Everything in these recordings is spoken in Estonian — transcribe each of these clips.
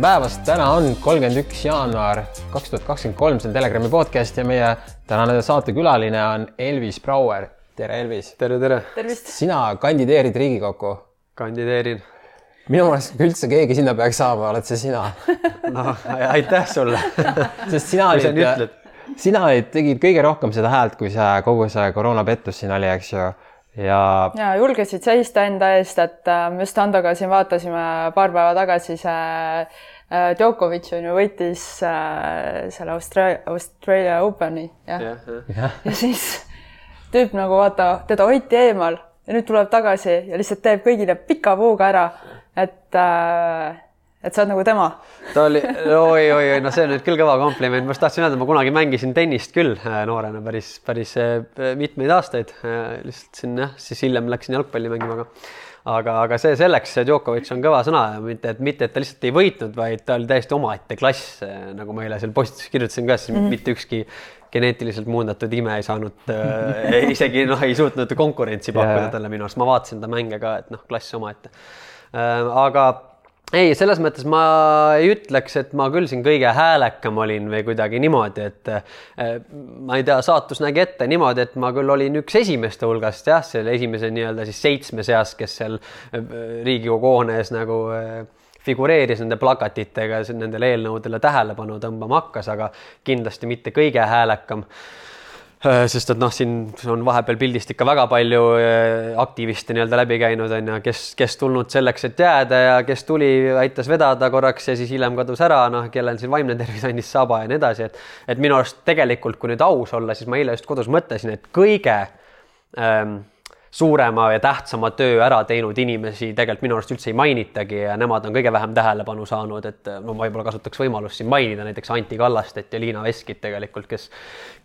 tere päevast, täna on kolmkümmend üks jaanuar kaks tuhat kakskümmend kolm, see on Telegrami podcast ja meie tänane saatekülaline on Elvis Brouer. tere, Elvis. tere, tere. sina kandideerid Riigikokku. kandideerin. minu meelest, kui üldse keegi sinna peaks saama, oled see sina. noh, aitäh sulle sest sina olid, sina olid, tegid kõige rohkem seda häält, kui see kogu see koroonapettus siin oli, eks ju ja. ja julgesid seista enda eest, et äh, me just Andoga siin vaatasime paar päeva tagasi see äh, Djokovic on ju võitis äh, selle Austraalia, Austraalia Openi jah ja, ja. ja. ja siis tüüp nagu vaata, teda hoiti eemal ja nüüd tuleb tagasi ja lihtsalt teeb kõigile pika puuga ära, et äh, et sa oled nagu tema. ta oli oi, oi, oi, no see on nüüd küll kõva kompliment, ma just tahtsin öelda, ma kunagi mängisin tennist küll äh, noorena päris, päris äh, mitmeid aastaid. Äh, lihtsalt siin jah, siis hiljem läksin jalgpalli mängima, aga aga, aga see selleks, Djokovic on kõva sõna mitte, et mitte, et ta lihtsalt ei võitnud, vaid ta oli täiesti omaette klass, nagu ma eile seal postituses kirjutasin ka, siis mm -hmm. mitte ükski geneetiliselt muundatud ime ei saanud äh, isegi noh, ei suutnud konkurentsi pakkuda yeah. talle minu arust, ma vaatasin ta mänge ka, et noh, klass omaette äh,. aga ei, selles mõttes ma ei ütleks, et ma küll siin kõige häälekam olin või kuidagi niimoodi, et äh, ma ei tea, saatus nägi ette niimoodi, et ma küll olin üks esimeste hulgast jah, selle esimese nii-öelda siis seitsme seas, kes seal äh, Riigikogu hoone ees nagu äh, figureeris nende plakatitega, nendele eelnõudele tähelepanu tõmbama hakkas, aga kindlasti mitte kõige häälekam sest et noh, siin on vahepeal pildist ikka väga palju äh, aktiviste nii-öelda läbi käinud, on ju, kes, kes tulnud selleks, et jääda ja kes tuli, aitas vedada korraks ja siis hiljem kadus ära, noh, kellel siin vaimne tervis andis saba ja nii edasi, et et minu arust tegelikult, kui nüüd aus olla, siis ma eile just kodus mõtlesin, et kõige ähm, suurema ja tähtsama töö ära teinud inimesi tegelikult minu arust üldse ei mainitagi ja nemad on kõige vähem tähelepanu saanud, et no ma võib-olla kasutaks võimalust siin mainida näiteks Anti Kallastet ja Liina Veskit tegelikult, kes,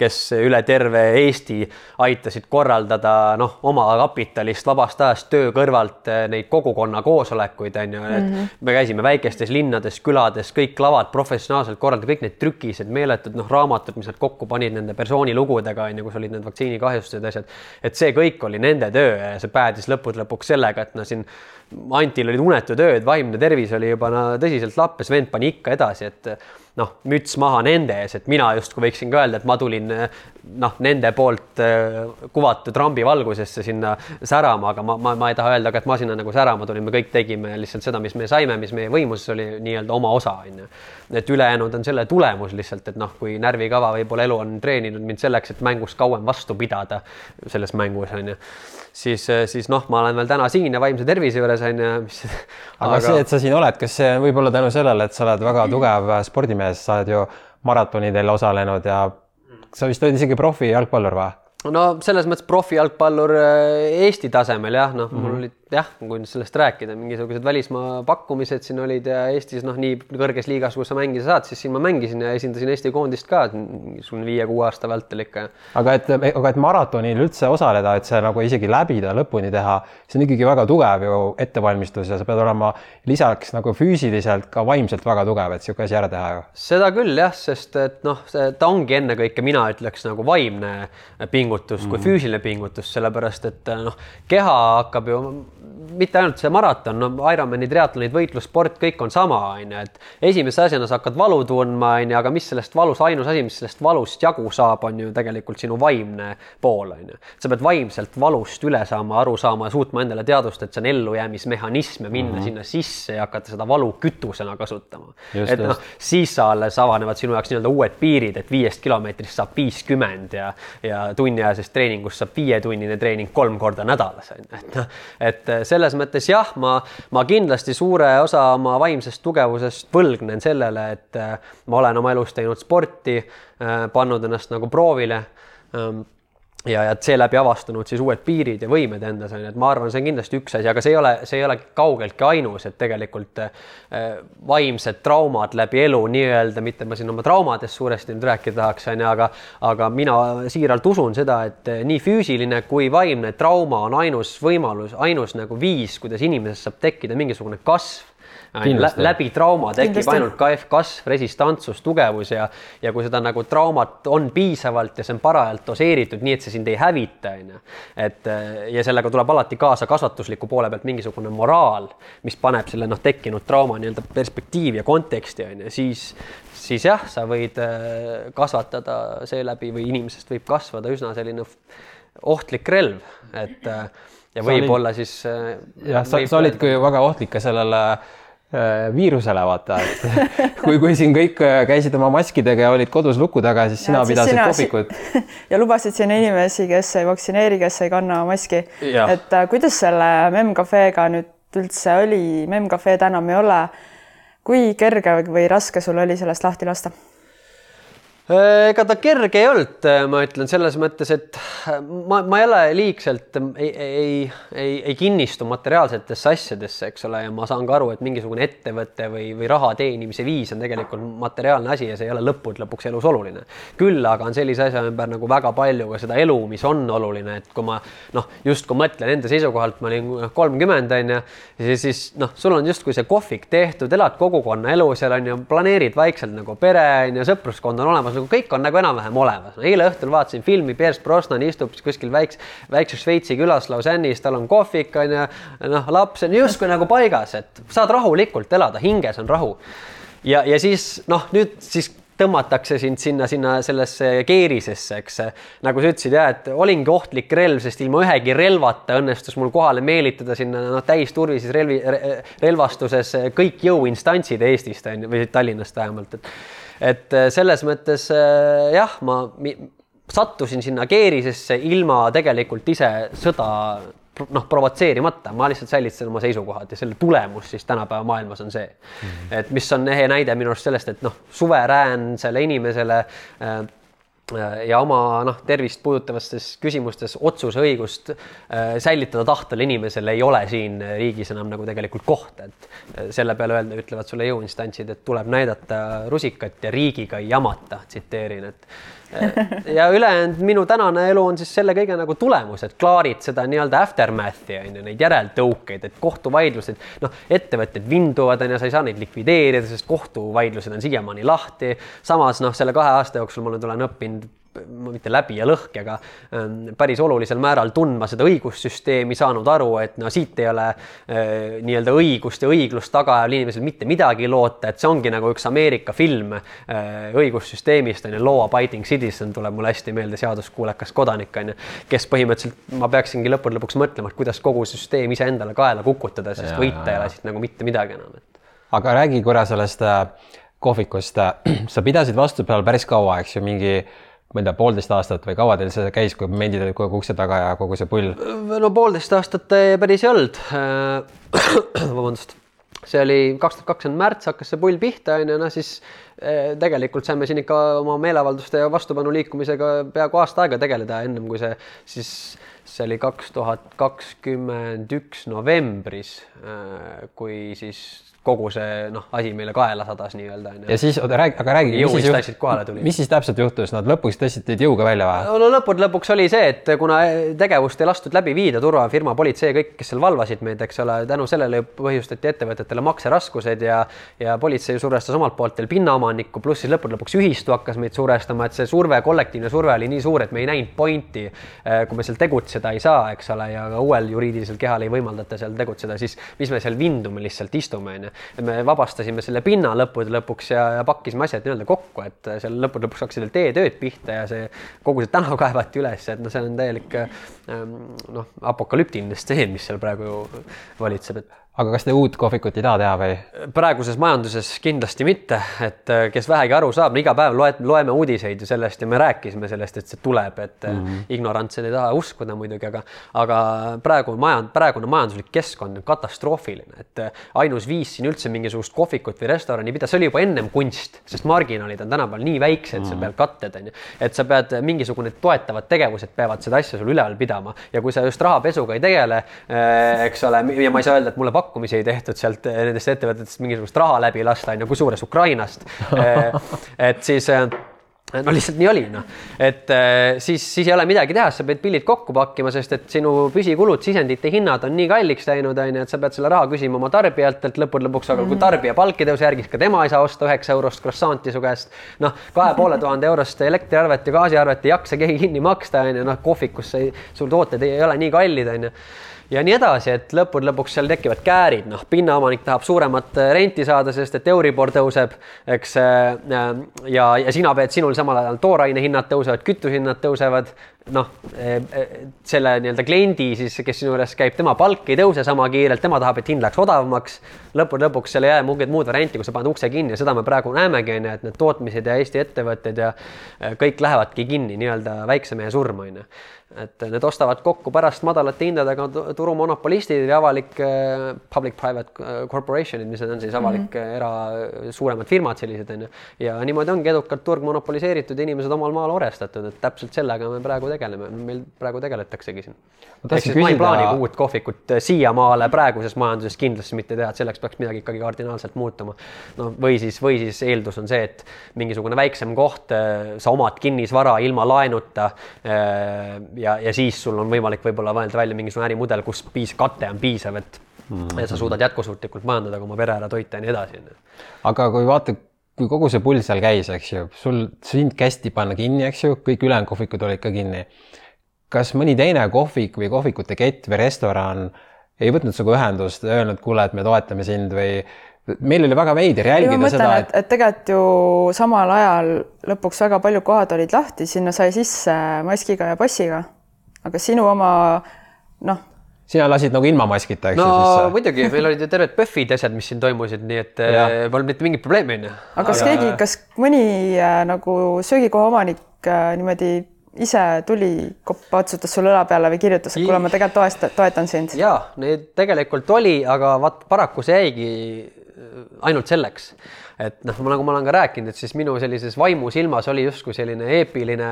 kes üle terve Eesti aitasid korraldada noh, oma kapitalist, vabast ajast töö kõrvalt eh, neid kogukonna koosolekuid on ju mm, -hmm. me käisime väikestes linnades, külades, kõik lavad professionaalselt korraldada, kõik need trükised, meeletud noh, raamatud, mis nad kokku panid nende persooni lugudega on ju, kus olid need vaktsiinikahjustused ja asjad, et see kõik oli nende töö ja see päädis lõppude lõpuks sellega, et no siin Antil olid unetud ööd, vaimne tervis oli juba no tõsiselt lappes, vend pani ikka edasi, et noh, müts maha nende ees, et mina justkui võiksin ka öelda, et ma tulin noh, nende poolt äh, kuvatud rambi valgusesse sinna särama, aga ma, ma, ma ei taha öelda ka, et ma sinna nagu särama tulin, me kõik tegime lihtsalt seda, mis me saime, mis meie võimuses oli nii-öelda oma osa, on ju. et ülejäänud on selle tulemus lihtsalt, et noh, kui närvikava võib-olla elu on treeninud mind selleks, et mängus kauem vastu pidada selles mängus on ju siis, siis noh, ma olen veel täna siin ja vaimse tervise juures on ju, mis. aga, aga see, et sa siin oled, kas see on võib-olla tänu sellele, et sa oled väga tugev spordimees, sa oled ju maratonidel osalenud ja sa vist olid isegi profijalgpallur või? no selles mõttes profijalgpallur äh, Eesti tasemel jah, noh mm -hmm., mul mhm. olid jah, kui nüüd sellest rääkida, mingisugused välismaa pakkumised siin olid ja Eestis noh, nii kõrges liigas, kus sa mängida saad, siis siin ma mängisin ja esindasin Eesti koondist ka mingisugune viie-kuue aasta vältel ikka. aga et, aga et maratonil üldse osaleda, et see nagu isegi läbida, lõpuni teha, see on ikkagi väga tugev ju ettevalmistus ja sa pead olema lisaks nagu füüsiliselt ka vaimselt väga tugev, et niisugune asi ära teha ju. seda küll jah, sest et noh, ta ongi ennekõike, mina ütleks nagu vaimne pingutus mm kui füüsiline pingutus, sellepärast et noh, keha hakkab ju mitte ainult see maraton, no Ironmani, triatlonid, võitlussport, kõik on sama, on ju, et esimese asjana sa hakkad valu tundma, on ju, aga mis sellest valus, ainus asi, mis sellest valust jagu saab, on ju tegelikult sinu vaimne pool, on ju. sa pead vaimselt valust üle saama, aru saama ja suutma endale teadvustada, et see on ellujäämismehhanism ja minna mm -hmm. sinna sisse ja hakata seda valu kütusena kasutama. et noh, siis sa alles avanevad sinu jaoks nii-öelda uued piirid, et viiest kilomeetrist saab viiskümmend ja, ja tunniajasest treeningust saab viietunnine treening kolm korda nädalas, on ju, et noh, et selles mõttes jah, ma, ma kindlasti suure osa oma vaimsest tugevusest võlgnen sellele, et äh, ma olen oma elus teinud sporti, äh, pannud ennast nagu proovile ähm, ja, ja seeläbi avastanud siis uued piirid ja võimed endas on ju, et ma arvan, see on kindlasti üks asi, aga see ei ole, see ei ole kaugeltki ainus, et tegelikult äh, vaimsed traumad läbi elu nii-öelda, mitte ma siin oma traumadest suuresti nüüd rääkida tahaks, on ju, aga aga mina siiralt usun seda, et äh, nii füüsiline kui vaimne trauma on ainus võimalus, ainus nagu viis, kuidas inimesest saab tekkida mingisugune kasv Kindlasti. läbi trauma tekib Kindlasti. ainult kasv, kasv, resistantsus, tugevus ja, ja kui seda nagu traumat on piisavalt ja see on parajalt doseeritud, nii et see sind ei hävita, on ju. et äh, ja sellega tuleb alati kaasa kasvatusliku poole pealt mingisugune moraal, mis paneb selle noh, tekkinud trauma nii-öelda perspektiivi ja konteksti, on ju, siis siis jah, sa võid äh, kasvatada seeläbi või inimesest võib kasvada üsna selline ohtlik relv, et äh, ja võib-olla siis jah, sa, sa olid ka ju väga ohtlik ka sellele äh, viirusele vaata, et kui, kui siin kõik äh, käisid oma maskidega ja olid kodus luku taga, siis sina Ja, pidasid sina- kohvikut. ja lubasid siin inimesi, kes ei vaktsineeri, kes ei kanna maski. Et äh, kuidas selle Memcafe'ga nüüd üldse oli, Memcafe'd enam ei ole. kui kerge või raske sul oli sellest lahti lasta? Äh, ega ta kerge ei olnud, ma ütlen selles mõttes, et ma, ma ei ole liigselt ei, ei, ei, ei kinnistu materiaalsetesse asjadesse, eks ole, ja ma saan ka aru, et mingisugune ettevõte või, või raha teenimise viis on tegelikult materiaalne asi ja see ei ole lõppude lõpuks elus oluline. küll aga on sellise asja ümber nagu väga palju ka seda elu, mis on oluline, et kui ma noh, justkui mõtlen enda seisukohalt, ma olin kolmkümmend on ju, siis, siis noh, sul on justkui see kohvik tehtud, elad kogukonna elu seal on ju, planeerid vaikselt nagu pere on ju, sõpruskond on olemas, nagu kõik on nagu enam-vähem olemas no,. eile õhtul vaatasin filmi, Pierce Brosnan istub kuskil väikse, väikses Šveitsi külas Lausanne'is, tal on kohvik on ju, noh, laps on justkui nagu paigas, et saad rahulikult elada, hinges on rahu. ja, ja siis noh, nüüd siis tõmmatakse sind sinna, sinna sellesse keerisesse, eks nagu sa ütlesid ja et olingi ohtlik relv, sest ilma ühegi relvata õnnestus mul kohale meelitada sinna noh, täisturvises relvi re,, relvastuses kõik jõuinstantsid Eestist on ju või Tallinnast vähemalt, et et selles mõttes äh, jah, ma sattusin sinna keerisesse ilma tegelikult ise sõda noh, provotseerimata, ma lihtsalt säilitasin oma seisukohad ja selle tulemus siis tänapäeva maailmas on see -hmm. et mis on ehe näide minu arust sellest, et noh, suveräänsele inimesele äh, ja oma noh, tervist puudutavates küsimustes otsuseõigust äh, säilitada tahtel inimesel ei ole siin riigis enam nagu tegelikult kohta, et äh, selle peale öelda, ütlevad sulle jõuinstantsid, et tuleb näidata rusikat ja riigiga ei jamata, tsiteerin, et äh, ja ülejäänud minu tänane elu on siis selle kõige nagu tulemus, et klaarid seda nii-öelda aftermath'i on ju, neid järeltõukeid, et kohtuvaidlused, noh, ettevõtted vinduvad on ju, sa ei saa neid likvideerida, sest kohtuvaidlused on siiamaani lahti. samas noh, selle kahe aasta jooksul ma olen õppinud mitte läbi ja lõhki, aga ähm, päris olulisel määral tundma seda õigussüsteemi, saanud aru, et no siit ei ole äh, nii-öelda õigust ja õiglust tagaajal inimesel mitte midagi loota, et see ongi nagu üks Ameerika film äh, õigussüsteemist on ju, Law Abiding Citizen tuleb mulle hästi meelde, seaduskuulekas kodanik on ju, kes põhimõtteliselt ma peaksingi lõppude lõpuks mõtlema, et kuidas kogu süsteem iseendale kaela kukutada, sest Ja, võita ei ole siit nagu mitte midagi enam, aga räägi korra sellest äh, kohvikust. sa pidasid vastu peal päris kaua, eks ju, mingi ma ei tea, poolteist aastat või kaua teil see käis, kui mendid olid kogu ukse taga ja kogu see pull? no poolteist aastat päris ei olnud. vabandust, see oli kaks tuhat kakskümmend märts hakkas see pull pihta onju, no siis tegelikult saime siin ikka oma meeleavalduste ja vastupanu liikumisega peaaegu aasta aega tegeleda, ennem kui see siis see oli kaks tuhat kakskümmend üks novembris, kui siis kogu see noh, asi meile kaela sadas nii-öelda onju ja. siis oota räägi, aga räägi. jõuinstantsid kohale tulid. mis siis täpselt juhtus, nad lõpuks tõstsid teid jõuga välja või? no lõppude lõpuks oli see, et kuna tegevust ei lastud läbi viida, turvafirma, politsei, kõik, kes seal valvasid meid, eks ole, tänu sellele põhjustati ettevõtetele makseraskused ja ja politsei survestas omalt poolt veel pinnaomanikku, pluss siis lõppude lõpuks ühistu hakkas meid survestama, et see surve, kollektiivne surve oli nii suur, et me ei näinud pointi, kui me seal tegutseda ei saa, eks ole, ja ka uuel juriidilisel kehal ei võimaldata seal tegutseda, siis mis me seal vindume lihtsalt istume, onju. me vabastasime selle pinna lõppude lõpuks ja, ja pakkisime asjad nii-öelda kokku, et seal lõppude lõpuks hakkasid veel teetööd pihta ja see kogu see tänav kaevati üles, et noh, see on täielik ähm, noh, apokalüptiline stseen, mis seal praegu valitseb, et aga kas te uut kohvikut ei taha teha või? praeguses majanduses kindlasti mitte, et äh, kes vähegi aru saab, no iga päev loed, loeme uudiseid ju sellest ja me rääkisime sellest, et see tuleb, et mm -hmm. ignorantsed ei taha uskuda muidugi, aga aga praegu majand, praegune majanduslik keskkond on katastroofiline, et äh, ainus viis siin üldse mingisugust kohvikut või restorani pidada, see oli juba ennem kunst, sest marginaalid on tänapäeval nii väiksed mm, -hmm. sa pead katted on ju, et sa pead mingisugune toetavad tegevused peavad seda asja sul üleval pidama ja kui sa just rahapesuga ei tegele, eks ole, ja ma ei saa öelda, et mulle pakkumisi ei tehtud sealt eh, nendest ettevõtetest mingisugust raha läbi lasta, on ju, kusjuures Ukrainast. et siis eh, no lihtsalt nii oli, noh, et siis, siis ei ole midagi teha, sa pead pillid kokku pakkima, sest et sinu püsikulud, sisendite hinnad on nii kalliks läinud, on ju, et sa pead selle raha küsima oma tarbijatelt lõppude lõpuks, aga kui tarbija palk ei tõuse järgi, ka tema ei saa osta üheksa eurost croissant'i su käest. noh, kahe poole tuhande eurost elektriarvet ja gaasiarvet ei jaksa keegi kinni maksta, on ju, noh, kohvikus ei, sul tooted ei ole nii kallid, on ju ja nii edasi, et lõppude lõpuks seal tekivad käärid, noh, pinnaomanik tahab suuremat äh, renti saada, sest et Euribor tõuseb, eks. Äh, ja, ja sina pead, sinul samal ajal tooraine hinnad tõusevad, kütusehinnad tõusevad. Noh, äh, selle nii-öelda kliendi siis, kes sinu juures käib, tema palk ei tõuse sama kiirelt, tema tahab, et hind läheks odavamaks. lõppude lõpuks seal ei jää mingit muud varianti, kui sa paned ukse kinni ja seda me praegu näemegi, on ju, et need tootmised ja Eesti ettevõtted ja kõik lähevadki kinni nii-öelda väikse mehe surma, on ju et need ostavad kokku pärast madalate hindadega turumonopolistid ja avalik public-private corporation'id, mis on siis avalik mm -hmm. era, suuremad firmad sellised on ju. ja niimoodi ongi edukalt turg monopoliseeritud ja inimesed omal maal orestatud, et täpselt sellega me praegu tegeleme, meil praegu tegeletaksegi siin. siis ma ei plaani uut kohvikut siiamaale praeguses majanduses kindlasti mitte teha, et selleks peaks midagi ikkagi kardinaalselt muutuma. no või siis, või siis eeldus on see, et mingisugune väiksem koht, sa omad kinnisvara ilma laenuta ja, ja siis sul on võimalik võib-olla mõelda välja mingisugune ärimudel, kus piis, kate on piisav, et mm, -hmm. sa suudad jätkusuutlikult majandada, oma pere ära toita ja nii edasi. aga kui vaata, kui kogu see pull seal käis, eks ju, sul, sind kästi panna kinni, eks ju, kõik ülejäänud kohvikud olid ka kinni. kas mõni teine kohvik või kohvikute kett või restoran ei võtnud sinuga ühendust öelnud, kuule, et me toetame sind või meil oli väga veider jälgida mõtlen, seda, et, et tegelikult ju samal ajal lõpuks väga paljud kohad olid lahti, sinna sai sisse maskiga ja passiga. aga sinu oma noh. Sina lasid nagu ilma maskita, eks no, ju sisse? muidugi, meil olid ju terved PÖFFid ja asjad, mis siin toimusid, nii et polnud mitte mingit probleemi, onju. aga kas keegi, kas mõni äh, nagu söögikoha omanik äh, niimoodi ise tuli, patsutas sulle õla peale või kirjutas, et kuule, ma tegelikult toestan, toetan sind? ja, neid tegelikult oli, aga vaat paraku see jäigi ainult selleks, et noh, nagu ma olen ka rääkinud, et siis minu sellises vaimusilmas oli justkui selline eepiline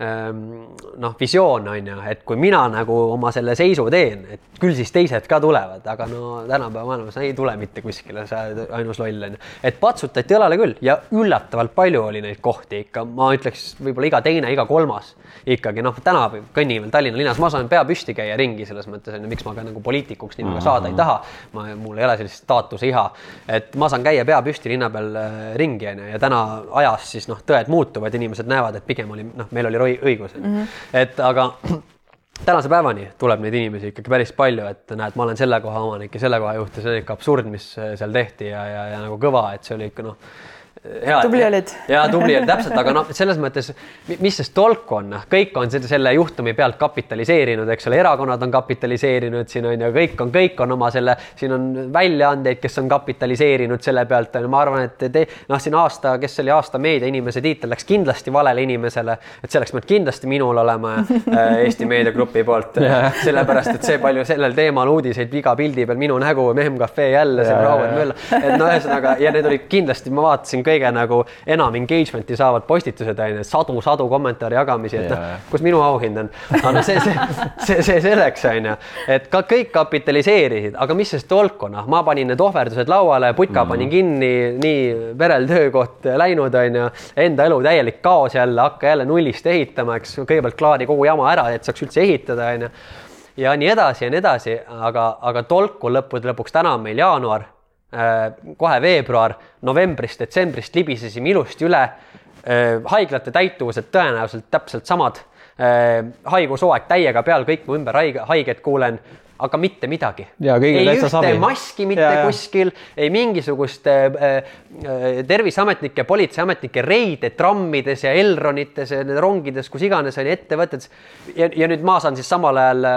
Ehm, noh, visioon on ju, et kui mina nagu oma selle seisu teen, et küll siis teised ka tulevad, aga no tänapäeva maailmas ei tule mitte kuskile, sa oled ainus loll on ju. et patsutati õlale küll ja üllatavalt palju oli neid kohti ikka, ma ütleks võib-olla iga teine, iga kolmas ikkagi noh, täna kõnnin veel Tallinna linnas, ma saan pea püsti käia ringi selles mõttes on ju, miks ma ka nagu poliitikuks niimoodi saada ei taha. ma, mul ei ole sellist staatuse iha, et ma saan käia pea püsti linna peal äh, ringi on ju ja täna ajas siis noh, tõed muutuvad, inimesed näevad, et pigem oli noh, meil oli õigus mm. -hmm. et aga tänase päevani tuleb neid inimesi ikkagi päris palju, et näed, ma olen selle koha omanik ja selle koha juht ja see on ikka absurd, mis seal tehti ja, ja, ja nagu kõva, et see oli ikka noh hea. tubli olid. ja tubli oli täpselt, aga noh, selles mõttes, mis sest tolku on, noh, kõik on selle juhtumi pealt kapitaliseerinud, eks ole, erakonnad on kapitaliseerinud siin on ju, kõik on, kõik on oma selle, siin on väljaandeid, kes on kapitaliseerinud selle pealt, on ju, ma arvan, et te, noh, siin aasta, kes oli aasta meediainimese tiitel, läks kindlasti valele inimesele, et see oleks pidanud kindlasti minul olema äh, Eesti Meediagrupi poolt sellepärast et see palju sellel teemal uudiseid iga pildi peal minu nägu, Mehm Cafe jälle, see Rauet Mölla, et no ühesõnaga ja need olid kindlasti, ma vaatasin kõik kõige nagu enam engagement'i saavad postitused on ju, sadu-sadu kommentaare jagamisi, et noh, kus minu auhind on. aga see, see, see, see selleks on ju, et ka kõik kapitaliseerisid, aga mis sest tolku noh, ma panin need ohverdused lauale, putka mm. panin kinni, nii perel töökoht läinud on ju, enda elu täielik kaos jälle, hakka jälle nullist ehitama, eks. Kõigepealt klaari kogu jama ära, et saaks üldse ehitada on ju. Ja nii edasi ja nii edasi, aga, aga tolku lõppude lõpuks täna on meil jaanuar kohe veebruar, novembrist, detsembrist libisesime ilusti üle. Äh, haiglate täituvused tõenäoliselt täpselt samad. Äh, haigushooaeg täiega peal, kõik mu ümber haige, haiget kuulen, aga mitte midagi. ei ühte sabi. maski mitte ja, kuskil, ei mingisugust äh, terviseametnike, politseiametnike reide trammides ja Elronites ja rongides, kus iganes oli ettevõtted. ja, ja nüüd ma saan siis samal ajal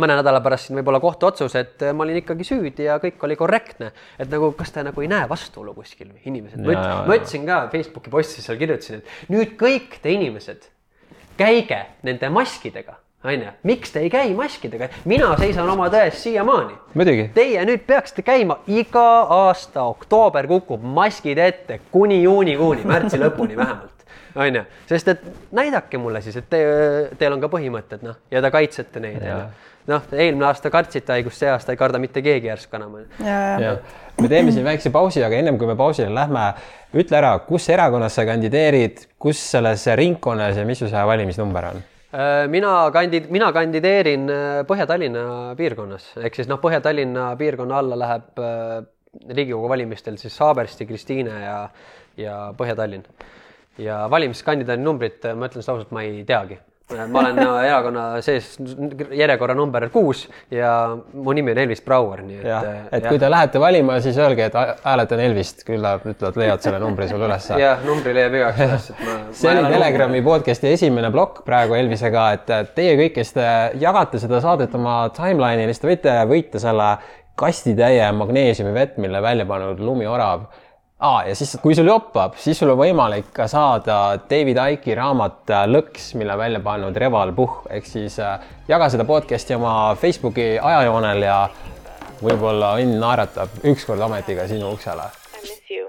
mõne nädala pärast siin võib-olla kohtuotsus, et ma olin ikkagi süüdi ja kõik oli korrektne. et nagu, kas te nagu ei näe vastuolu kuskil inimesed, ma ütlesin ka Facebooki postises seal kirjutasin, et nüüd kõik te inimesed, käige nende maskidega onju, miks te ei käi maskidega, mina seisan oma tões siiamaani. Teie nüüd peaksite käima iga aasta, oktoober kukub maskid ette kuni juunikuuni, märtsi lõpuni vähemalt onju, sest et näidake mulle siis, et te, teil on ka põhimõtted noh ja te kaitsete neid Jaa. onju. noh, eelmine aasta kartsite haigust, see aasta ei karda mitte keegi järsku enam ja, ja me teeme siin väikse pausi, aga ennem kui me pausile lähme, ütle ära, kus erakonnas sa kandideerid, kus selles ringkonnas ja mis su see valimisnumber on? Äh, mina kandid-, mina kandideerin äh, Põhja-Tallinna piirkonnas ehk siis noh, Põhja-Tallinna piirkonna alla läheb äh, Riigikogu valimistel siis Haabersti, Kristiine ja, ja Põhja-Tallinn. Ja valimiskandidaadi numbrit äh, ma ütlen seda ausalt, ma ei teagi. ma olen äh, erakonna sees järjekorra number kuus ja mu nimi on Elvis Brouer, nii et. jah, et kui te lähete valima, siis öelge, et hääletan Elvist, küll nad ütlevad, leiad selle numbri sulle ülesse. jah, numbri leiab igaks juhuks, et ma. see oli Telegrami podcast'i esimene plokk praegu Elvisega, et teie kõik, kes te jagate seda saadet oma timeline'il, siis te võite võita selle kastitäie magneesiumivett, mille välja pannud lumiorav ah,. ja siis, kui sul joppab, siis sul on võimalik ka saada David Icke'i raamat äh, Lõks, mille välja pannud Reval Puhh, ehk siis äh, jaga seda podcast'i oma Facebooki ajajoonel ja võib-olla õnn naeratab ükskord ometi ka sinu uksele I miss you.